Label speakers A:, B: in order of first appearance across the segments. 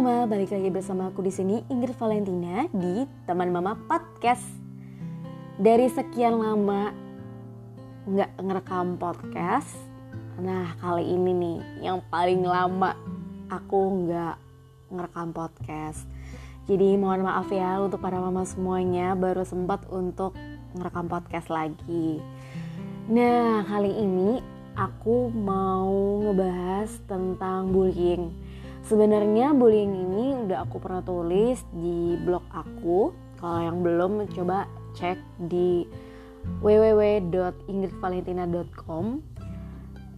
A: Mama, balik lagi bersama aku di sini Ingrid Valentina di Teman Mama Podcast. Dari sekian lama nggak ngerekam podcast, nah kali ini nih yang paling lama aku nggak ngerekam podcast. Jadi mohon maaf ya untuk para mama semuanya baru sempat untuk ngerekam podcast lagi. Nah kali ini aku mau ngebahas tentang bullying Sebenarnya bullying ini udah aku pernah tulis di blog aku. Kalau yang belum coba cek di www.ingridvalentina.com.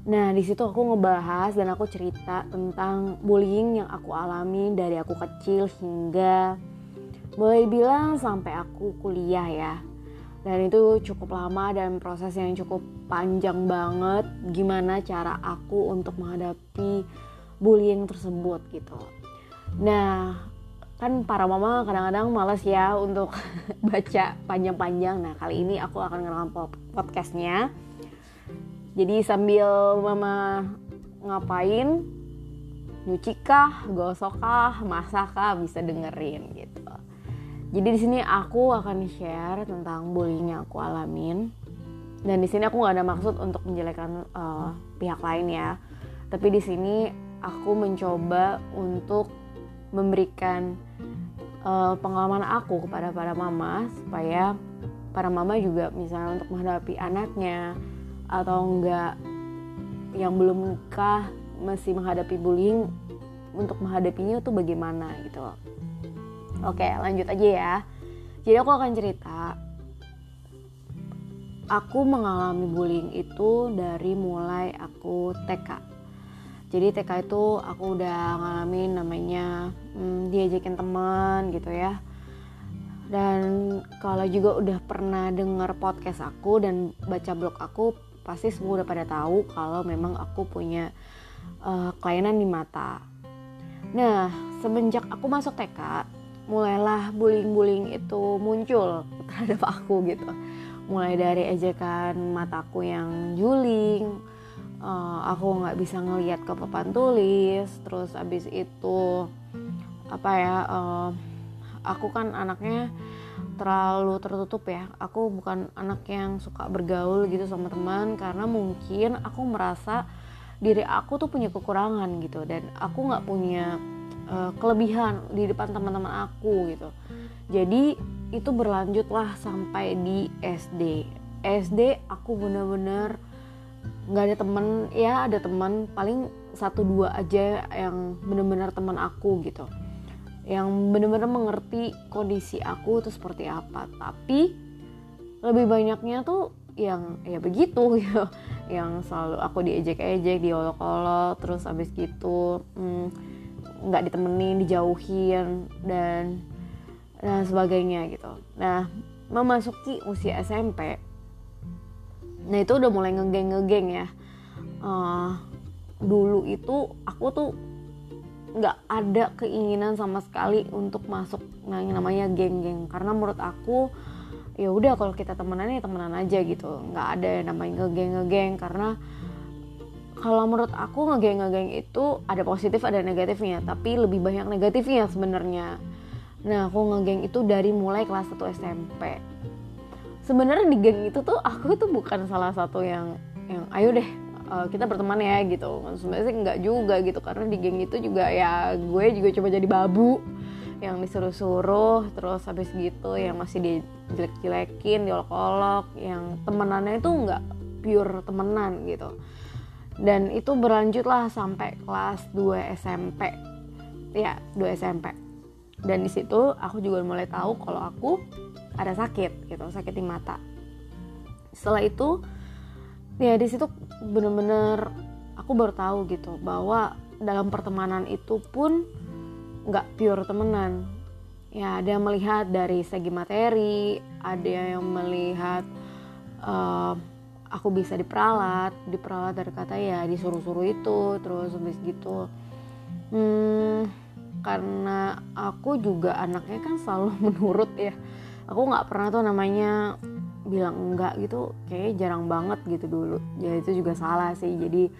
A: Nah, di situ aku ngebahas dan aku cerita tentang bullying yang aku alami dari aku kecil hingga boleh bilang sampai aku kuliah ya. Dan itu cukup lama dan proses yang cukup panjang banget gimana cara aku untuk menghadapi bullying tersebut gitu. Nah, kan para mama kadang-kadang males ya untuk baca panjang-panjang. Nah, kali ini aku akan ngerekam podcastnya. Jadi sambil mama ngapain, nyuci kah, gosok kah, masak kah, bisa dengerin gitu. Jadi di sini aku akan share tentang bullying yang aku alamin. Dan di sini aku nggak ada maksud untuk menjelekan uh, pihak lain ya. Tapi di sini aku mencoba untuk memberikan uh, pengalaman aku kepada para mama supaya para mama juga misalnya untuk menghadapi anaknya atau enggak yang belum nikah masih menghadapi bullying untuk menghadapinya itu bagaimana gitu Oke lanjut aja ya. Jadi aku akan cerita. Aku mengalami bullying itu dari mulai aku TK jadi TK itu aku udah ngalamin namanya hmm, diajakin teman gitu ya. Dan kalau juga udah pernah denger podcast aku dan baca blog aku pasti semua udah pada tahu kalau memang aku punya uh, kelainan di mata. Nah semenjak aku masuk TK mulailah bullying-bullying itu muncul terhadap aku gitu. Mulai dari ejekan mataku yang juling uh, aku nggak bisa ngelihat ke papan tulis terus abis itu apa ya uh, aku kan anaknya terlalu tertutup ya. Aku bukan anak yang suka bergaul gitu sama teman karena mungkin aku merasa diri aku tuh punya kekurangan gitu dan aku nggak punya uh, kelebihan di depan teman-teman aku gitu. Jadi itu berlanjutlah sampai di SD SD aku bener-bener nggak ada temen ya ada teman paling satu dua aja yang bener-bener teman aku gitu. Yang bener-bener mengerti kondisi aku itu seperti apa. Tapi lebih banyaknya tuh yang ya begitu gitu. Yang selalu aku diejek-ejek diolok-olok terus abis gitu hmm, nggak hmm, ditemenin dijauhin dan dan sebagainya gitu. Nah memasuki usia SMP nah itu udah mulai ngegeng ngegeng ya. Uh, dulu itu aku tuh nggak ada keinginan sama sekali untuk masuk yang namanya geng-geng. Karena menurut aku ya udah kalau kita temenan ya temenan aja gitu. Nggak ada yang namanya ngegeng ngegeng karena kalau menurut aku ngegeng ngegeng itu ada positif ada negatifnya. Tapi lebih banyak negatifnya sebenarnya. Nah aku ngegeng itu dari mulai kelas 1 SMP sebenarnya di geng itu tuh aku tuh bukan salah satu yang yang ayo deh uh, kita berteman ya gitu. Sebenarnya sih nggak juga gitu karena di geng itu juga ya gue juga coba jadi babu yang disuruh-suruh terus habis gitu yang masih dijelek-jelekin diolok-olok yang temenannya itu nggak pure temenan gitu. Dan itu berlanjut lah sampai kelas 2 SMP ya 2 SMP dan di situ aku juga mulai tahu kalau aku ada sakit gitu sakit di mata. Setelah itu ya di situ bener-bener aku baru tahu gitu bahwa dalam pertemanan itu pun nggak pure temenan. Ya ada yang melihat dari segi materi ada yang melihat uh, aku bisa diperalat diperalat dari kata ya disuruh-suruh itu terus habis gitu. Hmm, karena aku juga anaknya kan selalu menurut ya aku nggak pernah tuh namanya bilang enggak gitu kayak jarang banget gitu dulu. Ya itu juga salah sih. Jadi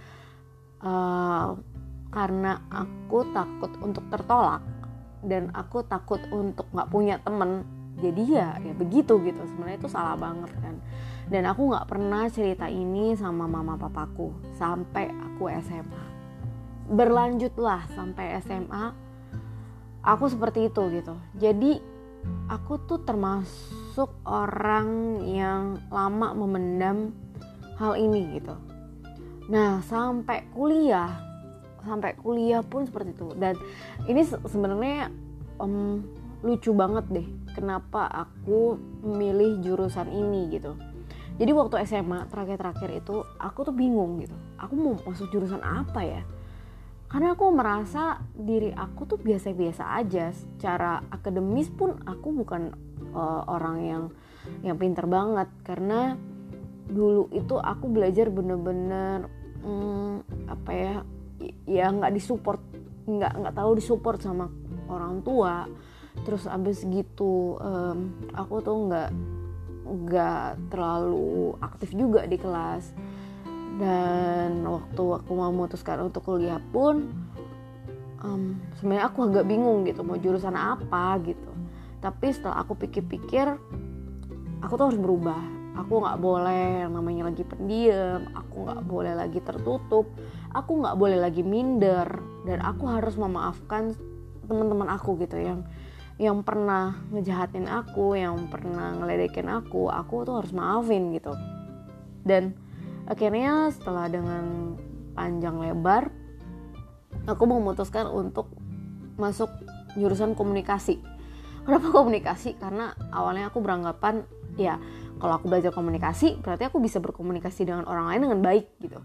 A: uh, karena aku takut untuk tertolak dan aku takut untuk nggak punya temen jadi ya ya begitu gitu. Sebenarnya itu salah banget kan. Dan aku nggak pernah cerita ini sama mama papaku sampai aku SMA berlanjutlah sampai SMA aku seperti itu gitu. Jadi aku tuh termasuk orang yang lama memendam hal ini gitu. Nah sampai kuliah sampai kuliah pun seperti itu. Dan ini sebenarnya um, lucu banget deh kenapa aku memilih jurusan ini gitu. Jadi waktu SMA terakhir-terakhir itu aku tuh bingung gitu. Aku mau masuk jurusan apa ya karena aku merasa diri aku tuh biasa-biasa aja. Secara akademis pun aku bukan uh, orang yang yang pinter banget. Karena dulu itu aku belajar bener-bener hmm, apa ya ya nggak disupport nggak nggak tahu disupport sama orang tua. Terus abis gitu um, aku tuh nggak nggak terlalu aktif juga di kelas dan waktu aku mau memutuskan untuk kuliah pun um, sebenarnya aku agak bingung gitu mau jurusan apa gitu. Tapi setelah aku pikir-pikir aku tuh harus berubah. Aku nggak boleh namanya lagi pendiam aku nggak boleh lagi tertutup aku nggak boleh lagi minder. Dan aku harus memaafkan teman-teman aku gitu yang yang pernah ngejahatin aku yang pernah ngeledekin aku aku tuh harus maafin gitu. Dan akhirnya setelah dengan panjang lebar aku memutuskan untuk masuk jurusan komunikasi. Kenapa komunikasi? Karena awalnya aku beranggapan ya kalau aku belajar komunikasi berarti aku bisa berkomunikasi dengan orang lain dengan baik gitu.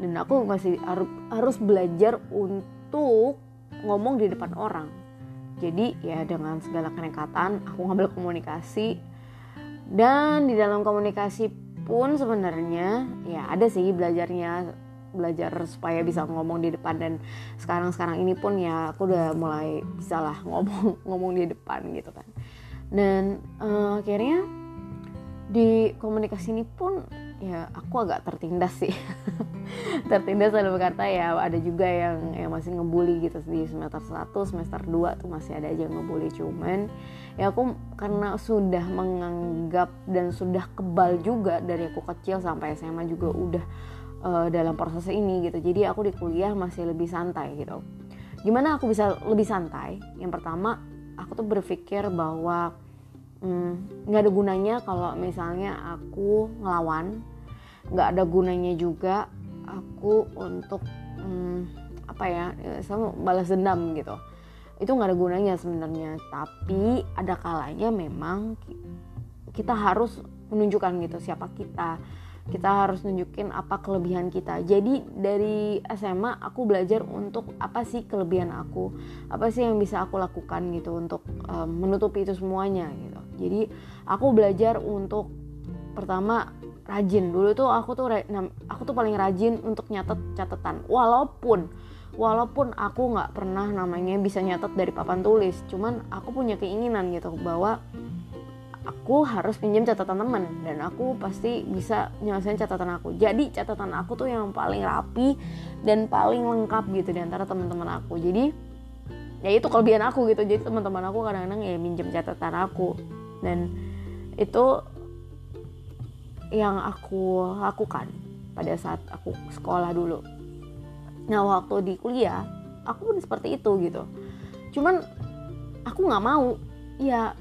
A: Dan aku masih harus belajar untuk ngomong di depan orang. Jadi ya dengan segala kenekatan aku ngambil komunikasi. Dan di dalam komunikasi pun sebenarnya ya ada sih belajarnya belajar supaya bisa ngomong di depan. Dan sekarang sekarang ini pun ya aku udah mulai bisa lah ngomong ngomong di depan gitu kan. Dan uh, akhirnya di komunikasi ini pun ya aku agak tertindas sih. Tertindas dalam berkata ya ada juga yang yang masih ngebully gitu di semester 1 semester 2 tuh masih ada aja ngebully. Cuman ya aku karena sudah menganggap dan sudah kebal juga dari aku kecil sampai SMA juga udah uh, dalam proses ini gitu. Jadi aku di kuliah masih lebih santai gitu. Gimana aku bisa lebih santai? Yang pertama aku tuh berpikir bahwa hmm, nggak hmm, ada gunanya kalau misalnya aku ngelawan nggak ada gunanya juga aku untuk hmm, apa ya sama balas dendam gitu. Itu nggak ada gunanya sebenarnya tapi ada kalanya memang kita harus menunjukkan gitu siapa kita. Kita harus nunjukin apa kelebihan kita. Jadi dari SMA aku belajar untuk apa sih kelebihan aku? Apa sih yang bisa aku lakukan gitu untuk um, menutupi itu semuanya gitu. Jadi aku belajar untuk pertama rajin. Dulu tuh aku tuh aku tuh paling rajin untuk nyatet catatan. Walaupun walaupun aku nggak pernah namanya bisa nyatet dari papan tulis. Cuman aku punya keinginan gitu bahwa aku harus pinjam catatan teman dan aku pasti bisa nyelesain catatan aku. Jadi catatan aku tuh yang paling rapi dan paling lengkap gitu di antara teman-teman aku. Jadi ya itu kelebihan aku gitu. Jadi teman-teman aku kadang-kadang ya minjem catatan aku. Dan itu yang aku lakukan pada saat aku sekolah dulu. Nah waktu di kuliah aku pun seperti itu gitu. Cuman aku nggak mau ya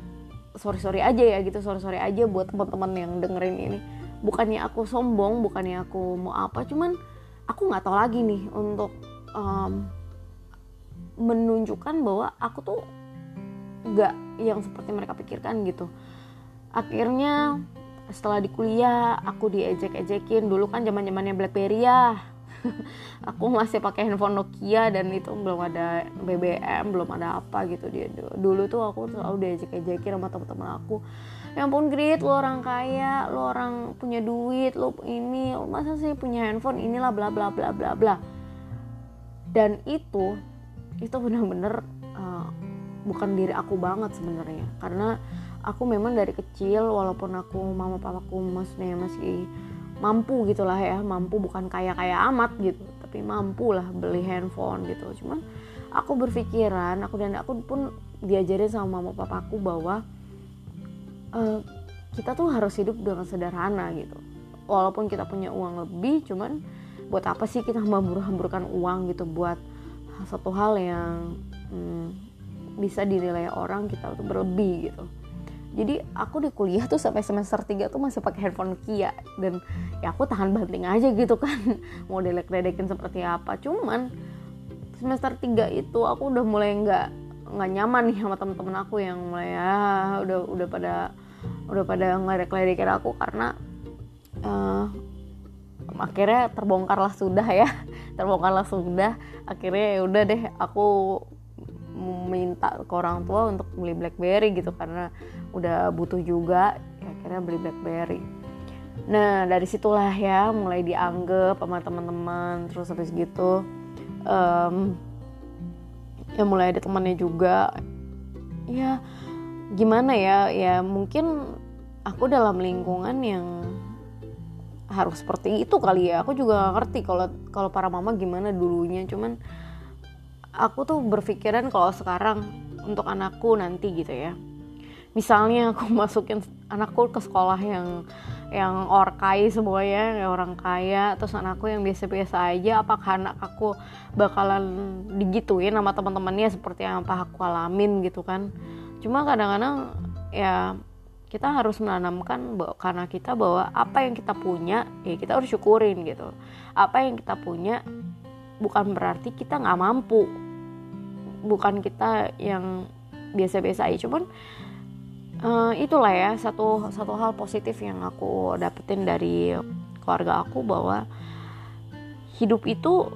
A: sorry sorry aja ya gitu sorry sorry aja buat teman-teman yang dengerin ini. Bukannya aku sombong bukannya aku mau apa cuman aku nggak tahu lagi nih untuk um, menunjukkan bahwa aku tuh nggak yang seperti mereka pikirkan gitu. Akhirnya setelah di kuliah aku diejek-ejekin. Dulu kan zaman zamannya BlackBerry ya. Aku masih pakai handphone Nokia dan itu belum ada BBM belum ada apa gitu. Dia dulu tuh aku selalu diejek-ejekin sama teman-teman aku. Ya ampun Grit lo orang kaya lo orang punya duit lo ini masa sih punya handphone inilah bla bla bla bla bla. Dan itu itu benar-benar uh, bukan diri aku banget sebenarnya. Karena aku memang dari kecil walaupun aku mama papaku maksudnya masih mampu gitulah ya mampu bukan kaya kaya amat gitu tapi mampu lah beli handphone gitu. Cuman aku berpikiran aku dan aku pun diajarin sama mama papaku bahwa uh, kita tuh harus hidup dengan sederhana gitu. Walaupun kita punya uang lebih cuman buat apa sih kita memburu-hamburkan uang gitu buat satu hal yang hmm, bisa dinilai orang kita tuh berlebih gitu jadi aku di kuliah tuh sampai semester 3 tuh masih pakai handphone Kia dan ya aku tahan banting aja gitu kan mau delek-delekin seperti apa. Cuman semester 3 itu aku udah mulai nggak nggak nyaman nih sama temen-temen aku yang mulai ya udah udah pada udah pada ngeledek-ledekin aku karena uh, akhirnya terbongkarlah sudah ya terbongkarlah sudah. Akhirnya ya udah deh aku minta ke orang tua untuk beli BlackBerry gitu karena udah butuh juga ya akhirnya beli BlackBerry. Nah dari situlah ya mulai dianggap sama teman-teman terus habis gitu um, ya mulai ada temannya juga. Ya gimana ya ya mungkin aku dalam lingkungan yang harus seperti itu kali ya. Aku juga gak ngerti kalau kalau para mama gimana dulunya. Cuman aku tuh berpikiran kalau sekarang untuk anakku nanti gitu ya misalnya aku masukin anakku ke sekolah yang yang orkai semuanya yang orang kaya terus anakku yang biasa-biasa aja apakah anak aku bakalan digituin sama teman-temannya seperti yang apa aku alamin gitu kan? Cuma kadang-kadang ya kita harus menanamkan bahwa, karena kita bahwa apa yang kita punya ya kita harus syukurin gitu. Apa yang kita punya bukan berarti kita nggak mampu. Bukan kita yang biasa-biasa aja cuman uh, itulah ya satu satu hal positif yang aku dapetin dari keluarga aku bahwa hidup itu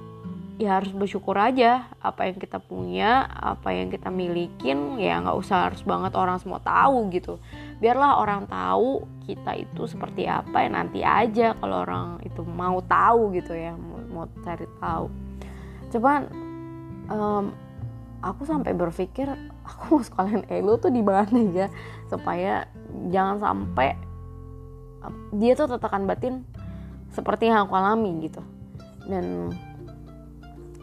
A: ya harus bersyukur aja. Apa yang kita punya apa yang kita milikin ya nggak usah harus banget orang semua tahu gitu. Biarlah orang tahu kita itu seperti apa ya nanti aja kalau orang itu mau tahu gitu ya mau, mau cari tahu. Cuman um, aku sampai berpikir aku sekalian elo tuh di mana ya? Supaya jangan sampai dia tuh tertekan batin seperti yang aku alami gitu. Dan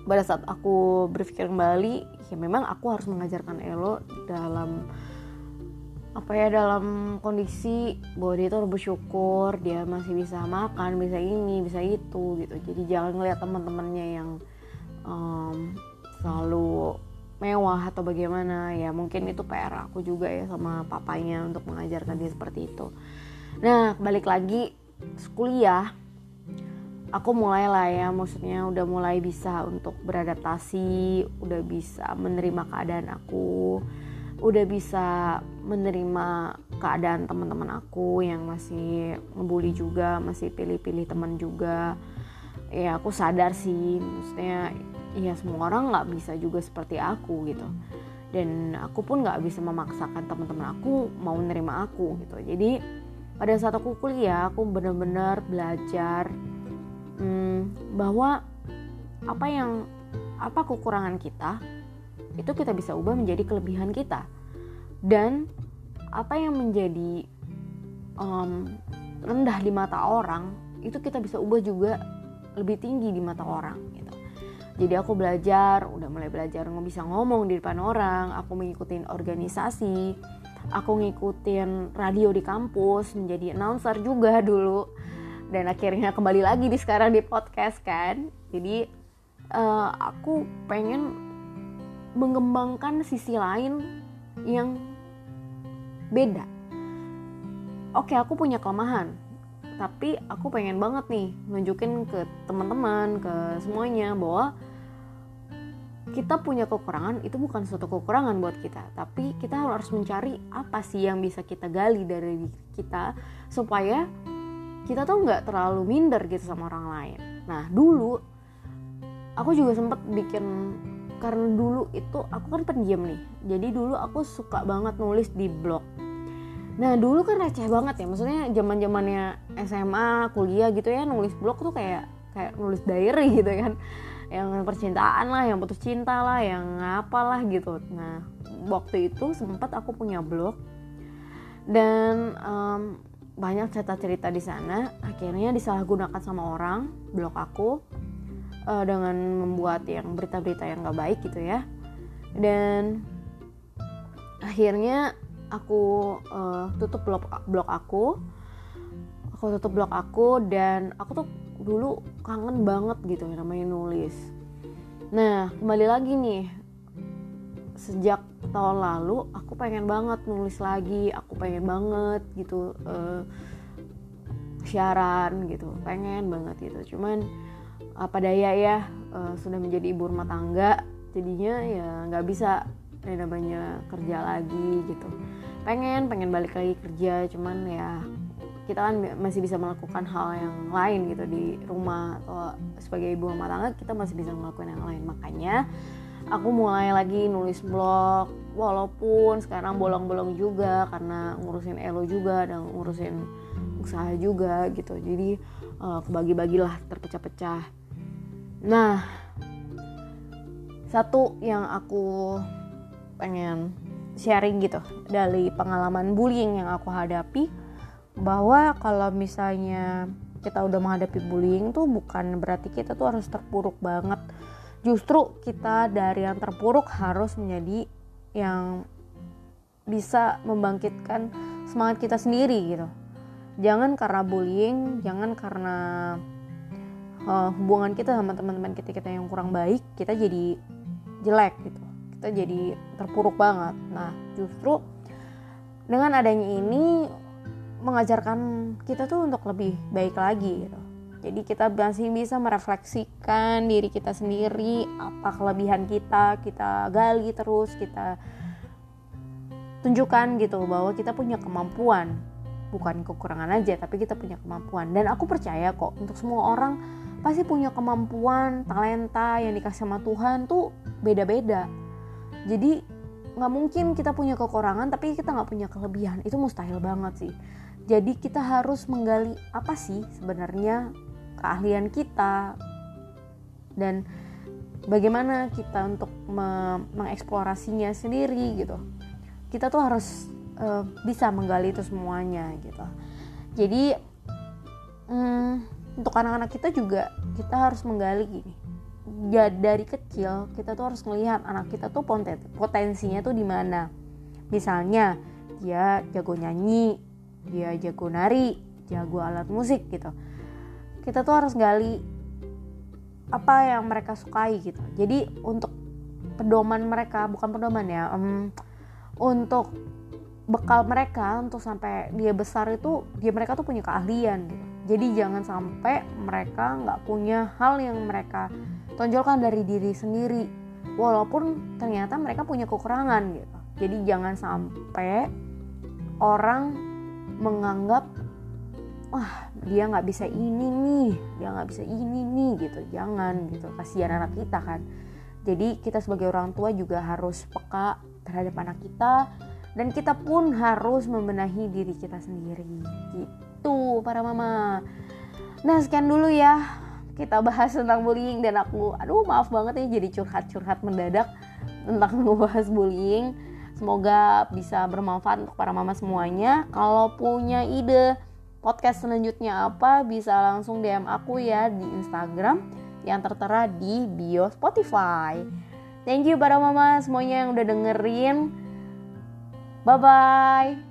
A: pada saat aku berpikir kembali ya memang aku harus mengajarkan Elo dalam apa ya dalam kondisi bahwa dia tuh bersyukur dia masih bisa makan bisa ini bisa itu gitu. Jadi jangan ngeliat teman-temannya yang um, selalu mewah atau bagaimana ya mungkin itu PR aku juga ya sama papanya untuk mengajarkan dia seperti itu. Nah balik lagi kuliah aku mulai lah ya maksudnya udah mulai bisa untuk beradaptasi udah bisa menerima keadaan aku udah bisa menerima keadaan teman-teman aku yang masih ngebully juga masih pilih-pilih teman juga. Ya aku sadar sih maksudnya ya semua orang nggak bisa juga seperti aku gitu. Dan aku pun nggak bisa memaksakan teman-teman aku mau menerima aku gitu. Jadi pada saat aku kuliah aku benar-benar belajar hmm, bahwa apa yang apa kekurangan kita itu kita bisa ubah menjadi kelebihan kita. Dan apa yang menjadi um, rendah di mata orang itu kita bisa ubah juga lebih tinggi di mata orang gitu jadi aku belajar udah mulai belajar nggak bisa ngomong di depan orang aku mengikuti organisasi aku ngikutin radio di kampus menjadi announcer juga dulu. Dan akhirnya kembali lagi di sekarang di podcast kan. Jadi uh, aku pengen mengembangkan sisi lain yang beda. Oke aku punya kelemahan tapi aku pengen banget nih nunjukin ke teman-teman ke semuanya bahwa kita punya kekurangan itu bukan suatu kekurangan buat kita. Tapi kita harus mencari apa sih yang bisa kita gali dari kita supaya kita tuh nggak terlalu minder gitu sama orang lain. Nah dulu aku juga sempet bikin karena dulu itu aku kan pendiam nih. Jadi dulu aku suka banget nulis di blog nah dulu kan receh banget ya maksudnya zaman zamannya SMA kuliah gitu ya nulis blog tuh kayak kayak nulis diary gitu kan. Yang percintaan lah yang putus cinta lah yang apalah gitu. Nah waktu itu sempat aku punya blog dan um, banyak cerita-cerita di sana. Akhirnya disalahgunakan sama orang blog aku uh, dengan membuat yang berita-berita yang gak baik gitu ya. Dan akhirnya aku uh, tutup blog blog aku. Aku tutup blog aku dan aku tuh dulu kangen banget gitu namanya nulis. Nah kembali lagi nih. Sejak tahun lalu aku pengen banget nulis lagi. Aku pengen banget gitu uh, siaran gitu. Pengen banget gitu. Cuman apa daya ya uh, sudah menjadi ibu rumah tangga. Jadinya ya nggak bisa yang namanya kerja lagi gitu. Pengen pengen balik lagi kerja cuman ya kita kan masih bisa melakukan hal yang lain gitu di rumah atau sebagai ibu rumah tangga kita masih bisa melakukan yang lain. Makanya aku mulai lagi nulis blog walaupun sekarang bolong-bolong juga karena ngurusin elo juga dan ngurusin usaha juga gitu. Jadi uh, kebagi-bagilah terpecah-pecah. Nah satu yang aku pengen sharing gitu dari pengalaman bullying yang aku hadapi bahwa kalau misalnya kita udah menghadapi bullying tuh bukan berarti kita tuh harus terpuruk banget. Justru kita dari yang terpuruk harus menjadi yang bisa membangkitkan semangat kita sendiri gitu. Jangan karena bullying jangan karena uh, hubungan kita sama teman-teman kita kita yang kurang baik kita jadi jelek gitu kita jadi terpuruk banget nah justru dengan adanya ini mengajarkan kita tuh untuk lebih baik lagi gitu jadi kita masih bisa merefleksikan diri kita sendiri, apa kelebihan kita, kita gali terus, kita tunjukkan gitu bahwa kita punya kemampuan. Bukan kekurangan aja, tapi kita punya kemampuan. Dan aku percaya kok untuk semua orang pasti punya kemampuan, talenta yang dikasih sama Tuhan tuh beda-beda. Jadi nggak mungkin kita punya kekurangan tapi kita nggak punya kelebihan. Itu mustahil banget sih. Jadi kita harus menggali apa sih sebenarnya keahlian kita dan bagaimana kita untuk me mengeksplorasinya sendiri gitu kita tuh harus uh, bisa menggali itu semuanya gitu jadi um, untuk anak-anak kita juga kita harus menggali gini ya dari kecil kita tuh harus melihat anak kita tuh potensinya tuh di mana. Misalnya dia jago nyanyi dia jago nari jago alat musik gitu. Kita tuh harus gali apa yang mereka sukai gitu. Jadi untuk pedoman mereka bukan pedoman ya um, untuk bekal mereka untuk sampai dia besar itu dia mereka tuh punya keahlian gitu. Jadi jangan sampai mereka nggak punya hal yang mereka tonjolkan dari diri sendiri. Walaupun ternyata mereka punya kekurangan gitu. Jadi jangan sampai orang menganggap wah dia nggak bisa ini nih dia nggak bisa ini nih gitu. Jangan gitu kasihan anak kita kan. Jadi kita sebagai orang tua juga harus peka terhadap anak kita dan kita pun harus membenahi diri kita sendiri. Gitu para mama. Nah sekian dulu ya kita bahas tentang bullying dan aku aduh maaf banget ya jadi curhat-curhat mendadak tentang membahas bullying semoga bisa bermanfaat untuk para mama semuanya kalau punya ide podcast selanjutnya apa bisa langsung DM aku ya di Instagram yang tertera di bio Spotify. Thank you para mama semuanya yang udah dengerin. Bye bye.